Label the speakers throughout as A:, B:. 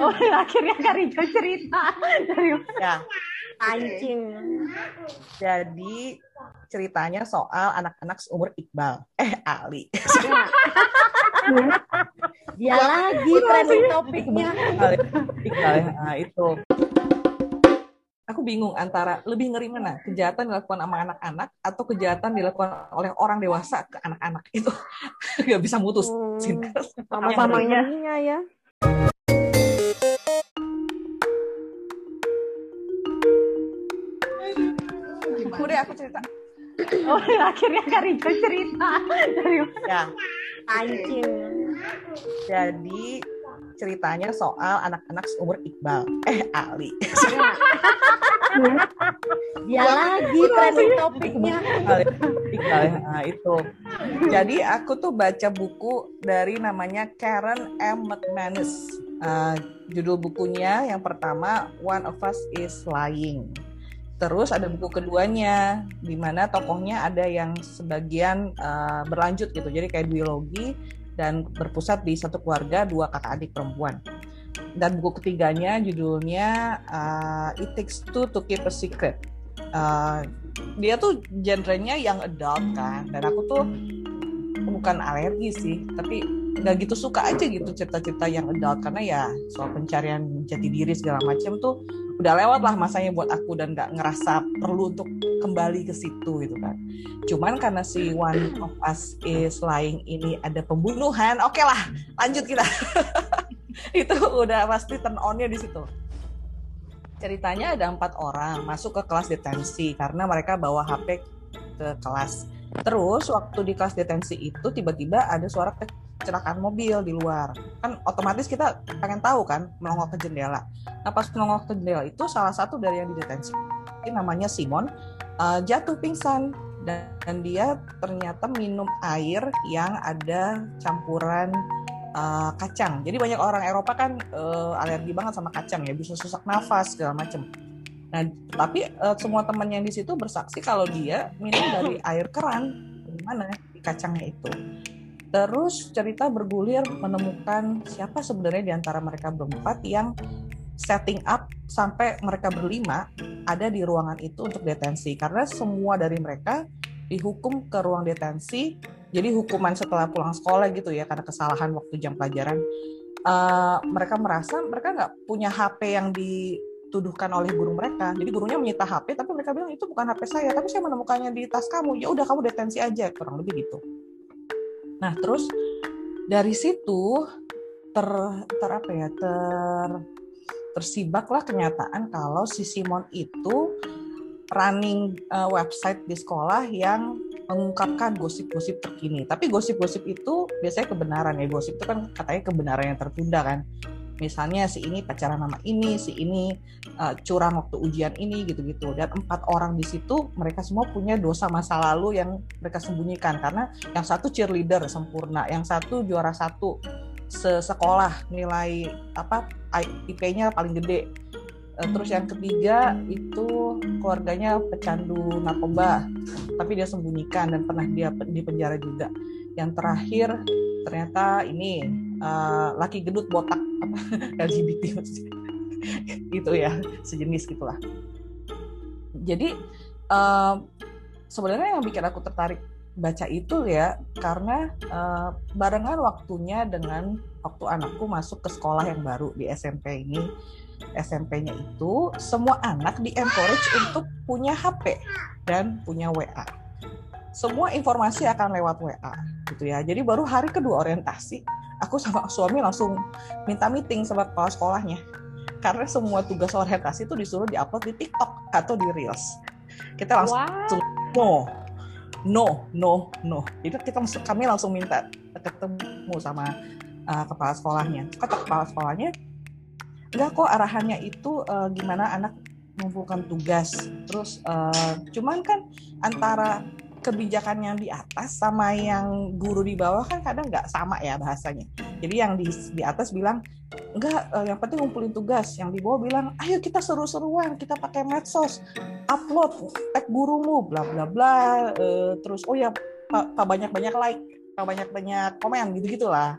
A: Oh, akhirnya Kak Rijo cerita dari
B: Ya,
C: Anjing.
B: jadi ceritanya soal anak-anak seumur Iqbal. Eh, Ali.
C: Dia lagi trending topiknya.
B: Iqbal, Iqbal ya. Nah, itu. Aku bingung antara lebih ngeri mana, kejahatan dilakukan sama anak-anak atau kejahatan dilakukan oleh orang dewasa ke anak-anak itu nggak bisa mutus.
C: Hmm, Sama-sama ngerinya ya.
B: Aku cerita.
A: Oh, akhirnya Kak cerita dari
B: Ya,
C: Anjing.
B: jadi ceritanya soal anak-anak seumur Iqbal. Eh, Ali.
C: Dia lagi trending topiknya.
B: Iqbal, Iqbal ya. Nah, itu. Jadi aku tuh baca buku dari namanya Karen M. McManus. Uh, judul bukunya yang pertama One of Us is Lying. Terus ada buku keduanya di mana tokohnya ada yang sebagian uh, berlanjut gitu. Jadi kayak biologi dan berpusat di satu keluarga dua kakak adik perempuan. Dan buku ketiganya judulnya uh, It Takes Two to Keep a Secret. Uh, dia tuh genrenya yang adult kan dan aku tuh bukan alergi sih tapi nggak gitu suka aja gitu cerita-cerita yang adult karena ya soal pencarian jati diri segala macam tuh udah lewat lah masanya buat aku dan nggak ngerasa perlu untuk kembali ke situ gitu kan. Cuman karena si One of Us is Lying ini ada pembunuhan oke lah lanjut kita. Itu udah pasti turn onnya di situ. Ceritanya ada empat orang masuk ke kelas detensi karena mereka bawa HP ke kelas. Terus waktu di kelas detensi itu tiba-tiba ada suara kecelakaan mobil di luar. Kan otomatis kita pengen tahu kan melongok ke jendela. Nah pas melongok ke jendela itu salah satu dari yang di detensi ini namanya Simon uh, jatuh pingsan dan, dan dia ternyata minum air yang ada campuran uh, kacang. Jadi banyak orang Eropa kan uh, alergi banget sama kacang ya, bisa sesak nafas segala macem. Nah, tapi uh, semua teman yang di situ bersaksi kalau dia minum dari air keran, di mana di kacangnya itu. Terus cerita bergulir menemukan siapa sebenarnya di antara mereka berempat yang setting up sampai mereka berlima ada di ruangan itu untuk detensi. Karena semua dari mereka dihukum ke ruang detensi. Jadi hukuman setelah pulang sekolah gitu ya karena kesalahan waktu jam pelajaran. Uh, mereka merasa mereka nggak punya HP yang dituduhkan oleh guru mereka. Jadi gurunya menyita HP tapi mereka bilang itu bukan HP saya tapi saya menemukannya di tas kamu. Ya udah kamu detensi aja kurang lebih gitu nah terus dari situ ter ter apa ya ter tersibaklah kenyataan kalau si Simon itu running uh, website di sekolah yang mengungkapkan gosip-gosip terkini. Tapi gosip-gosip itu biasanya kebenaran ya. Gosip itu kan katanya kebenaran yang tertunda kan. Misalnya si ini pacaran sama ini, si ini uh, curang waktu ujian ini gitu-gitu. Dan empat orang di situ mereka semua punya dosa masa lalu yang mereka sembunyikan karena yang satu cheerleader sempurna, yang satu juara satu sekolah nilai apa IP-nya paling gede. Terus yang ketiga itu keluarganya pecandu narkoba, tapi dia sembunyikan dan pernah dia di penjara juga. Yang terakhir ternyata ini uh, laki gedut botak apa LGBT gitu ya sejenis gitulah. Jadi uh, sebenarnya yang bikin aku tertarik baca itu ya karena uh, barengan waktunya dengan waktu anakku masuk ke sekolah yang baru di SMP ini SMP-nya itu semua anak di encourage untuk punya HP dan punya WA. Semua informasi akan lewat WA gitu ya. Jadi baru hari kedua orientasi, aku sama suami langsung minta meeting sama kepala sekolahnya. Karena semua tugas orientasi itu disuruh diupload di TikTok atau di Reels. Kita langsung wow. no, no, no, no. Jadi kita kami langsung minta ketemu sama uh, kepala sekolahnya. Kata kepala sekolahnya, enggak kok arahannya itu uh, gimana anak mengumpulkan tugas terus uh, cuman kan antara kebijakan yang di atas sama yang guru di bawah kan kadang nggak sama ya bahasanya. Jadi yang di di atas bilang enggak uh, yang penting ngumpulin tugas. Yang di bawah bilang ayo kita seru-seruan kita pakai medsos upload tag gurumu bla bla bla uh, terus oh ya pak banyak banyak like pak banyak banyak komen gitu gitulah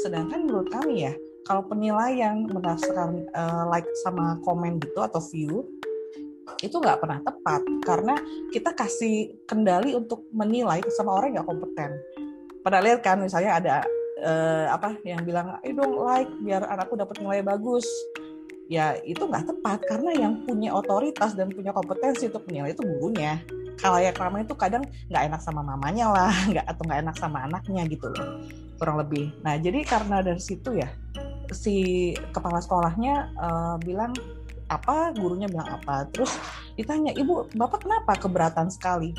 B: sedangkan menurut kami ya kalau penilaian berdasarkan uh, like sama komen gitu atau view itu nggak pernah tepat karena kita kasih kendali untuk menilai sama orang yang kompeten. Pernah lihat kan misalnya ada uh, apa yang bilang, "Eh dong like biar anakku dapat nilai bagus." Ya itu nggak tepat karena yang punya otoritas dan punya kompetensi untuk menilai itu gurunya. Kalau yang ramai itu kadang nggak enak sama mamanya lah, nggak atau nggak enak sama anaknya gitu loh, kurang lebih. Nah jadi karena dari situ ya si kepala sekolahnya uh, bilang apa gurunya bilang apa. Terus ditanya ibu bapak kenapa keberatan sekali?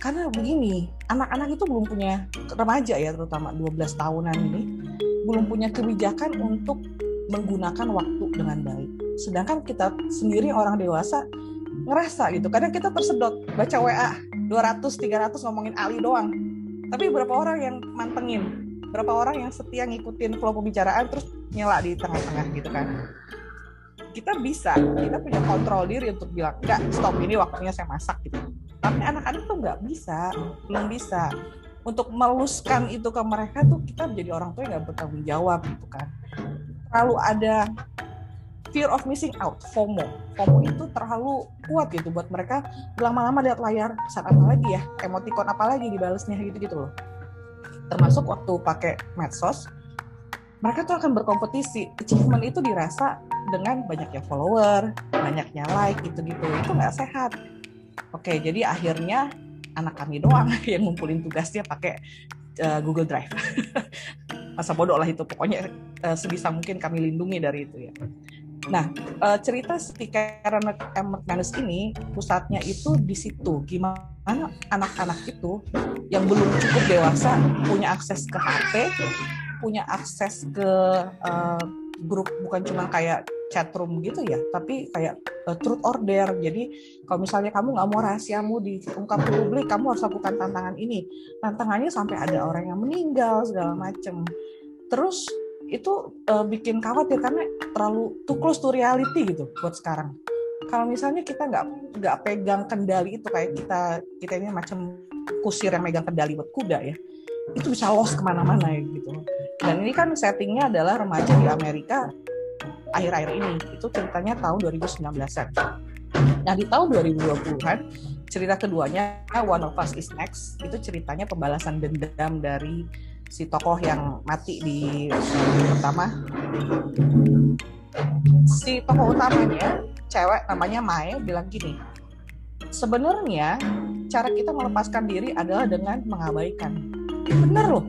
B: Karena begini anak-anak itu belum punya remaja ya terutama 12 tahunan ini belum punya kebijakan untuk menggunakan waktu dengan baik. Sedangkan kita sendiri orang dewasa ngerasa gitu. Kadang kita tersedot baca WA 200 300 ngomongin Ali doang. Tapi berapa orang yang mantengin? Berapa orang yang setia ngikutin flow pembicaraan terus nyela di tengah-tengah gitu kan kita bisa kita punya kontrol diri untuk bilang enggak stop ini waktunya saya masak gitu. Tapi anak-anak tuh nggak bisa belum bisa. Untuk meluskan itu ke mereka tuh kita menjadi orang tua yang nggak bertanggung jawab gitu kan. Terlalu ada fear of missing out FOMO. FOMO itu terlalu kuat gitu buat mereka. Lama-lama lihat layar saat apa lagi ya? Emoticon apa lagi dibalesnya gitu gitu loh. Termasuk waktu pakai medsos mereka tuh akan berkompetisi. Achievement itu dirasa dengan banyaknya follower banyaknya like gitu-gitu. Itu nggak sehat. Oke jadi akhirnya anak kami doang yang ngumpulin tugasnya pakai uh, Google Drive. Masa bodoh lah itu. Pokoknya uh, sebisa mungkin kami lindungi dari itu ya. Nah, uh, cerita si Karen McManus ini pusatnya itu di situ. Gimana anak-anak itu yang belum cukup dewasa punya akses ke HP, punya akses ke uh, grup bukan cuma kayak chat room gitu ya, tapi kayak uh, truth order. Jadi kalau misalnya kamu nggak mau rahasiamu diungkap ke publik, kamu harus lakukan tantangan ini. Tantangannya sampai ada orang yang meninggal segala macem. Terus itu uh, bikin khawatir karena terlalu too close to reality gitu buat sekarang. Kalau misalnya kita nggak nggak pegang kendali itu kayak kita kita ini macam kusir yang megang kendali buat kuda ya, itu bisa lost ke mana-mana ya gitu. Dan ini kan settingnya adalah remaja di Amerika akhir-akhir ini. Itu ceritanya tahun 2019-an. Nah di tahun 2020-an cerita keduanya One of Us Is Next itu ceritanya pembalasan dendam dari si tokoh yang mati di pertama si tokoh utamanya cewek namanya Mai bilang gini sebenarnya cara kita melepaskan diri adalah dengan mengabaikan bener loh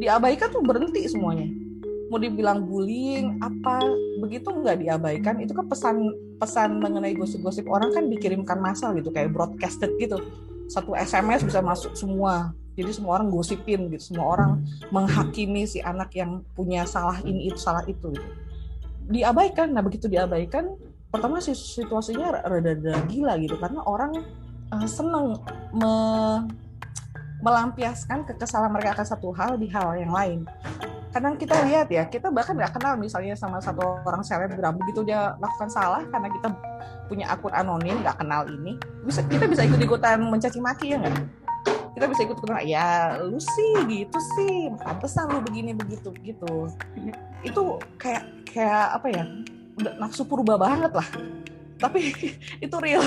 B: diabaikan tuh berhenti semuanya. Mau dibilang bullying apa begitu nggak diabaikan itu kan pesan pesan mengenai gosip-gosip orang kan dikirimkan massal gitu kayak broadcasted gitu. Satu SMS bisa masuk semua. Jadi semua orang gosipin gitu semua orang menghakimi si anak yang punya salah ini itu salah itu gitu. diabaikan nah begitu diabaikan pertama situasinya rada-rada gila gitu karena orang uh, seneng me melampiaskan kekesalan mereka akan satu hal di hal yang lain. Kadang kita lihat ya kita bahkan nggak kenal misalnya sama satu orang selebgram begitu dia lakukan salah karena kita punya akun anonim nggak kenal ini bisa kita bisa ikut ikutan mencaci maki ya nggak? Kita bisa ikut ikutan ya lu sih gitu sih pantesan lu begini begitu gitu. Itu kayak kayak apa ya udah nafsu purba banget lah. Tapi itu real.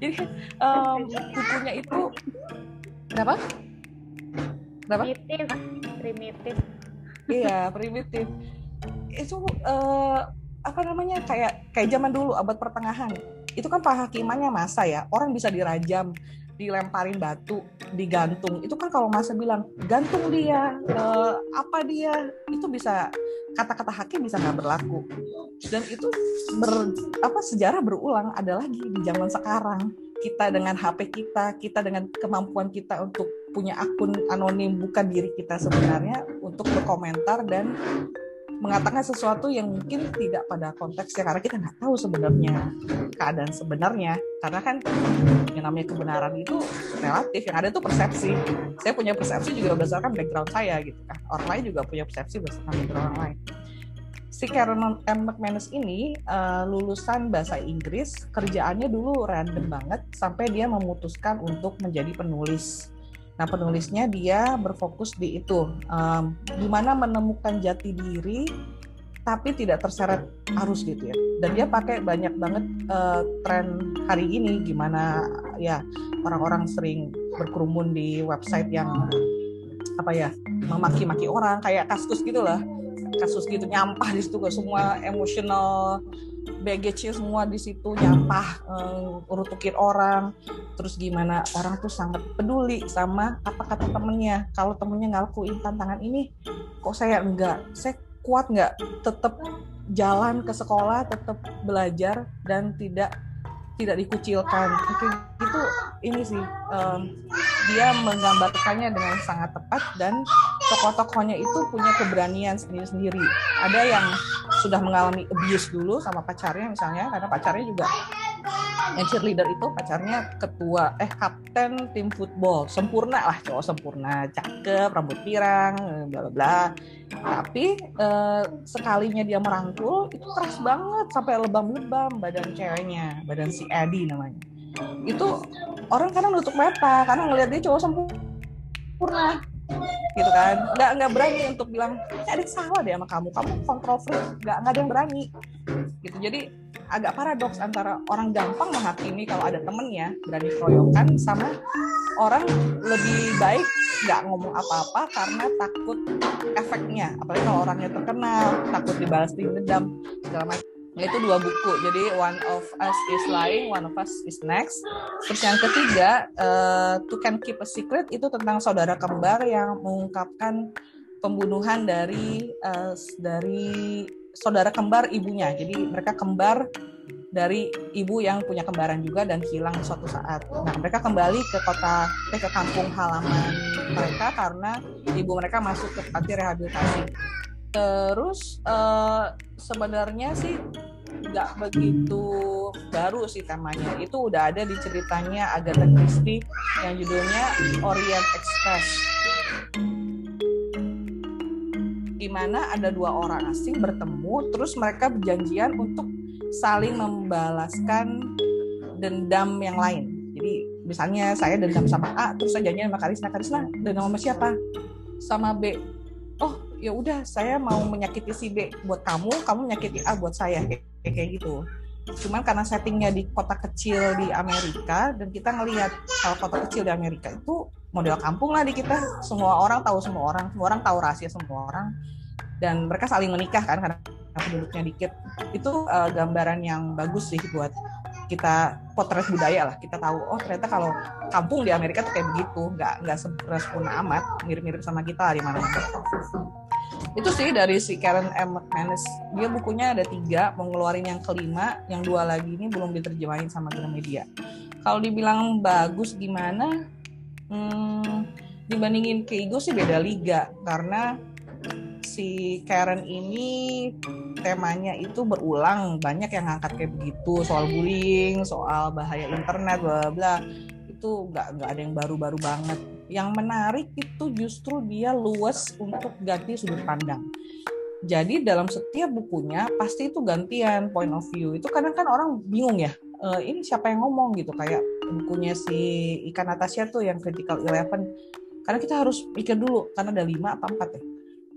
B: Jadi um, bukunya itu berapa berapa
C: primitif primitif.
B: Iya primitif. Itu uh, apa namanya kayak kayak zaman dulu abad pertengahan. Itu kan penghakimannya masa ya. Orang bisa dirajam dilemparin batu, digantung. Itu kan kalau masa bilang gantung dia, uh, apa dia, itu bisa kata-kata hakim bisa nggak berlaku. Dan itu ber, apa sejarah berulang ada lagi di zaman sekarang. Kita dengan HP kita, kita dengan kemampuan kita untuk punya akun anonim bukan diri kita sebenarnya untuk berkomentar dan mengatakan sesuatu yang mungkin tidak pada konteksnya karena kita nggak tahu sebenarnya keadaan sebenarnya. Karena kan yang namanya kebenaran itu relatif yang ada itu persepsi. Saya punya persepsi juga berdasarkan background saya gitu kan. Orang lain juga punya persepsi berdasarkan background orang lain si Karen M. McManus ini uh, lulusan bahasa Inggris kerjaannya dulu random banget sampai dia memutuskan untuk menjadi penulis Nah, penulisnya dia berfokus di itu, um, gimana menemukan jati diri tapi tidak terseret arus gitu ya. Dan dia pakai banyak banget uh, tren hari ini gimana ya orang-orang sering berkerumun di website yang apa ya memaki-maki orang kayak kasus gitu lah kasus gitu nyampah di situ semua emosional baggage semua di situ nyampah urutukin orang. Terus gimana orang tuh sangat peduli sama apa kata temennya. Kalau temennya ngelakuin tantangan ini kok saya enggak? Saya kuat nggak tetap jalan ke sekolah tetap belajar dan tidak tidak dikucilkan. Itu itu ini sih um, dia menggambarkannya dengan sangat tepat dan tokoh-tokohnya itu punya keberanian sendiri-sendiri. Ada yang sudah mengalami abuse dulu sama pacarnya misalnya karena pacarnya juga yang cheerleader itu pacarnya ketua eh kapten tim football. Sempurna lah cowok sempurna cakep rambut pirang bla bla bla. Tapi eh, sekalinya dia merangkul itu keras banget sampai lebam-lebam badan ceweknya badan si Eddie namanya. Itu orang kadang nutup mata karena ngelihat dia cowok sempurna gitu kan. Nggak nggak berani untuk bilang ada yang salah deh sama kamu. Kamu kontrol free nggak nggak ada yang berani. Gitu. Jadi agak paradoks antara orang gampang menghakimi kalau ada temennya berani keroyokan sama orang lebih baik nggak ngomong apa-apa karena takut efeknya. Apalagi kalau orangnya terkenal takut dibalas dendam segala macam Itu dua buku. Jadi One of Us is Lying, One of Us is Next. Terus yang ketiga, uh, To Can Keep a Secret itu tentang saudara kembar yang mengungkapkan pembunuhan dari uh, dari saudara kembar ibunya. Jadi mereka kembar dari ibu yang punya kembaran juga dan hilang suatu saat. Nah, mereka kembali ke kota, eh, ke kampung halaman mereka karena ibu mereka masuk ke panti rehabilitasi Terus uh, sebenarnya sih nggak begitu baru sih temanya. Itu udah ada di ceritanya Agatha Christie yang judulnya Orient Express. Di mana ada dua orang asing bertemu, terus mereka berjanjian untuk saling membalaskan dendam yang lain. Jadi misalnya saya dendam sama A, terus saya janjian sama Karisna, Karisna dendam sama siapa? Sama B. Ya udah saya mau menyakiti si B buat kamu kamu menyakiti A buat saya kayak kayak gitu. Cuman karena settingnya di kota kecil di Amerika dan kita ngelihat kalau kota kecil di Amerika itu model kampung lah di kita. Semua orang tahu semua orang semua orang tahu rahasia semua orang. Dan mereka saling menikah kan karena penduduknya dikit. Itu uh, gambaran yang bagus sih buat kita potret budaya lah. Kita tahu oh ternyata kalau kampung di Amerika tuh kayak begitu. Nggak nggak sempurna amat mirip-mirip sama kita di mana-mana itu sih dari si Karen M. McManus dia bukunya ada tiga mau ngeluarin yang kelima yang dua lagi ini belum diterjemahin sama Gramedia. Kalau dibilang bagus gimana? Hmm, dibandingin Keigo sih beda liga karena si Karen ini temanya itu berulang. Banyak yang ngangkat kayak begitu soal bullying soal bahaya internet bla bla. Itu nggak nggak ada yang baru-baru banget yang menarik itu justru dia luas untuk ganti sudut pandang. Jadi dalam setiap bukunya pasti itu gantian point of view. Itu kadang kan orang bingung ya, e, ini siapa yang ngomong gitu kayak bukunya si Ikan Natasha tuh yang Critical Eleven. Karena kita harus pikir dulu karena ada lima apa empat ya.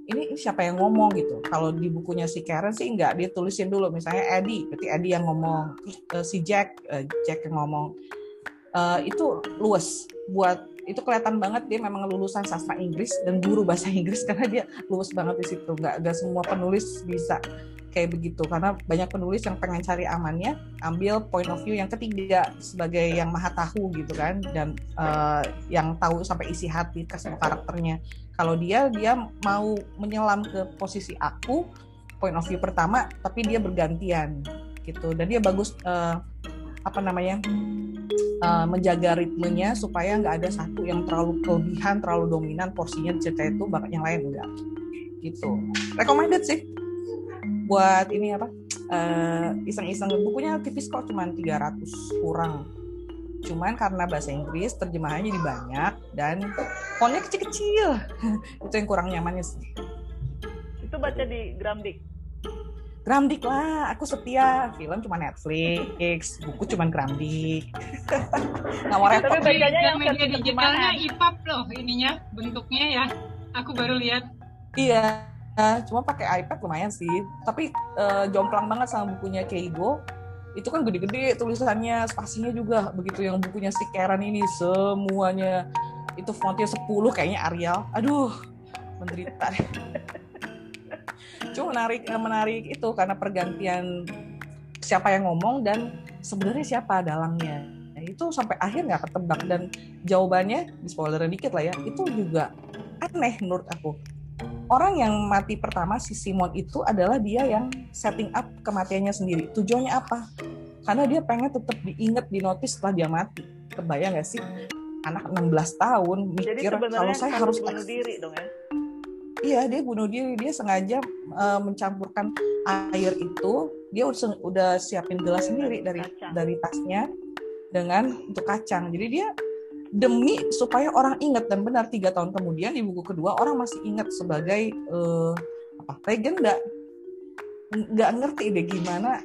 B: Ini, siapa yang ngomong gitu. Kalau di bukunya si Karen sih enggak, dia tulisin dulu misalnya Eddie, berarti Eddie yang ngomong, uh, si Jack, uh, Jack yang ngomong. Uh, itu luas buat itu kelihatan banget dia memang lulusan sastra Inggris dan guru bahasa Inggris karena dia lulus banget di situ. Nggak nggak semua penulis bisa kayak begitu karena banyak penulis yang pengen cari amannya ambil point of view yang ketiga sebagai yang maha tahu gitu kan dan uh, yang tahu sampai isi hati ke semua karakternya. Kalau dia dia mau menyelam ke posisi aku point of view pertama tapi dia bergantian gitu. Dan dia bagus uh, apa namanya uh, menjaga ritmenya supaya nggak ada satu yang terlalu kelebihan terlalu dominan porsinya cerita itu bahkan yang lain enggak gitu. Recommended sih. Buat ini apa uh, iseng-iseng. Bukunya tipis kok cuma 300 kurang. Cuman karena bahasa Inggris terjemahannya jadi banyak dan fontnya kecil-kecil. Itu yang kurang nyamannya sih.
D: Itu baca di Gramdik
B: Gramdik lah, aku setia. Film cuma Netflix, buku cuma Gramdik.
D: Nggak mau repot. Tapi bacanya
E: yang media digitalnya IPAP loh ininya, bentuknya ya. Aku baru lihat.
B: Iya, cuma pakai iPad lumayan sih. Tapi uh, jomplang banget sama bukunya Keigo. Itu kan gede-gede tulisannya, spasinya juga begitu yang bukunya si Karen ini semuanya itu fontnya 10 kayaknya Arial. Aduh, menderita. Cuma menarik eh, menarik itu karena pergantian siapa yang ngomong dan sebenarnya siapa dalangnya. Nah, itu sampai akhir nggak ketebak dan jawabannya di spoiler dikit lah ya itu juga aneh menurut aku orang yang mati pertama si Simon itu adalah dia yang setting up kematiannya sendiri. Tujuannya apa? Karena dia pengen tetap diingat, di notice setelah dia mati. Kebayang gak sih? Anak 16 tahun mikir kalau saya harus
D: bunuh diri dong ya.
B: Iya, dia bunuh diri. Dia sengaja uh, mencampurkan air itu. Dia udah, udah siapin gelas sendiri dari kacang. dari tasnya dengan untuk kacang. Jadi dia demi supaya orang ingat dan benar tiga tahun kemudian di buku kedua orang masih ingat sebagai uh, apa legenda nggak ngerti deh gimana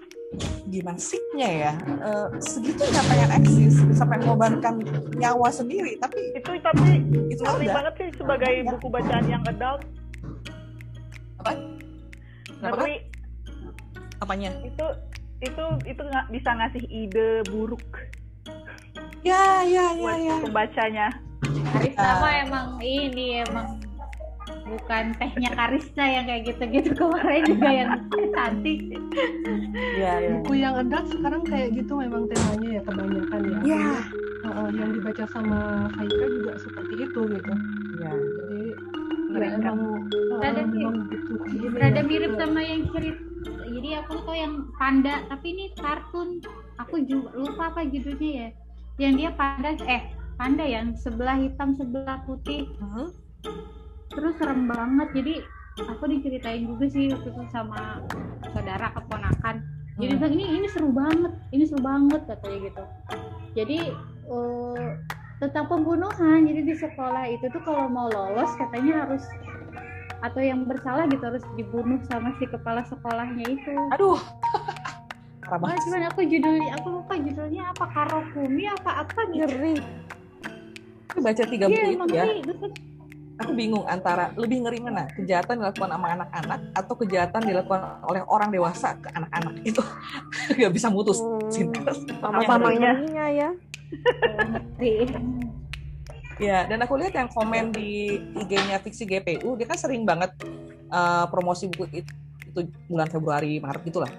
B: gimana siknya ya uh, segitunya pengen eksis sampai mengorbankan nyawa sendiri tapi
D: itu tapi itu ngeri banget sih sebagai ya. buku bacaan yang adult
B: apa
D: ngeri
B: apanya
D: itu itu itu nggak bisa ngasih ide buruk
B: Ya, ya, ya, ya.
D: Pembacanya.
A: Karisma uh, mah emang ini emang bukan tehnya Karisma yang kayak gitu-gitu kemarin juga yang cantik.
E: Ya, ya. Buku yang adult sekarang kayak gitu memang temanya ya kebanyakan ya.
B: Iya.
E: Uh, yang dibaca sama Haika juga seperti itu gitu.
B: Iya.
E: Jadi ya emang.
A: rada, uh, gitu. rada mirip sama yang cerita jadi aku tuh yang panda tapi ini kartun. Aku juga lupa apa judulnya ya. Yang dia panda eh panda yang sebelah hitam sebelah putih. Terus serem banget. Jadi aku diceritain juga sih waktu itu sama saudara keponakan. Jadi hmm. ini ini seru banget. Ini seru banget katanya gitu. Jadi uh, tentang pembunuhan. Jadi di sekolah itu tuh kalau mau lolos katanya harus atau yang bersalah gitu harus dibunuh sama si kepala sekolahnya itu.
B: Aduh.
A: Wah, cuman aku judulnya aku lupa judulnya apa Karokumi apa apa
B: ngeri. Aku baca tiga yeah, itu ya. aku bingung antara lebih ngeri mana? Kejahatan dilakukan sama anak-anak atau kejahatan dilakukan oleh orang dewasa ke anak-anak? Itu nggak bisa mutus hmm,
C: sama-samanya ya
B: ya dan aku lihat yang komen di IG-nya Fiksi GPU dia kan sering banget uh, promosi buku itu, itu bulan Februari Maret gitulah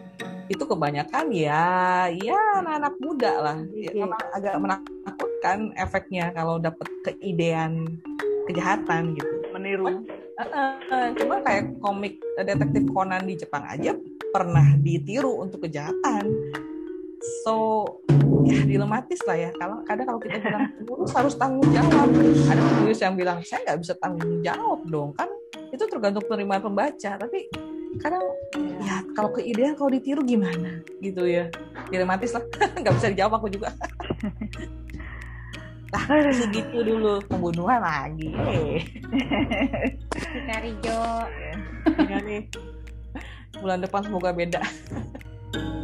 B: itu kebanyakan ya ya anak-anak muda lah. Ya, agak menakutkan efeknya kalau dapat keidean kejahatan gitu.
D: Meniru.
B: Uh, uh, uh, cuma kayak komik detektif Conan di Jepang aja pernah ditiru untuk kejahatan. So ya dilematis lah ya. Kalau kadang kalau kita bilang lulus harus tanggung jawab. Ada penulis yang bilang saya nggak bisa tanggung jawab dong. Kan itu tergantung penerimaan pembaca tapi kadang ya kalau keidean kalau ditiru gimana? Gitu ya. Dilematis lah. Nggak bisa dijawab aku juga. Nah, segitu dulu pembunuhan lagi.
A: Kita Rijo.
B: Bulan depan semoga beda.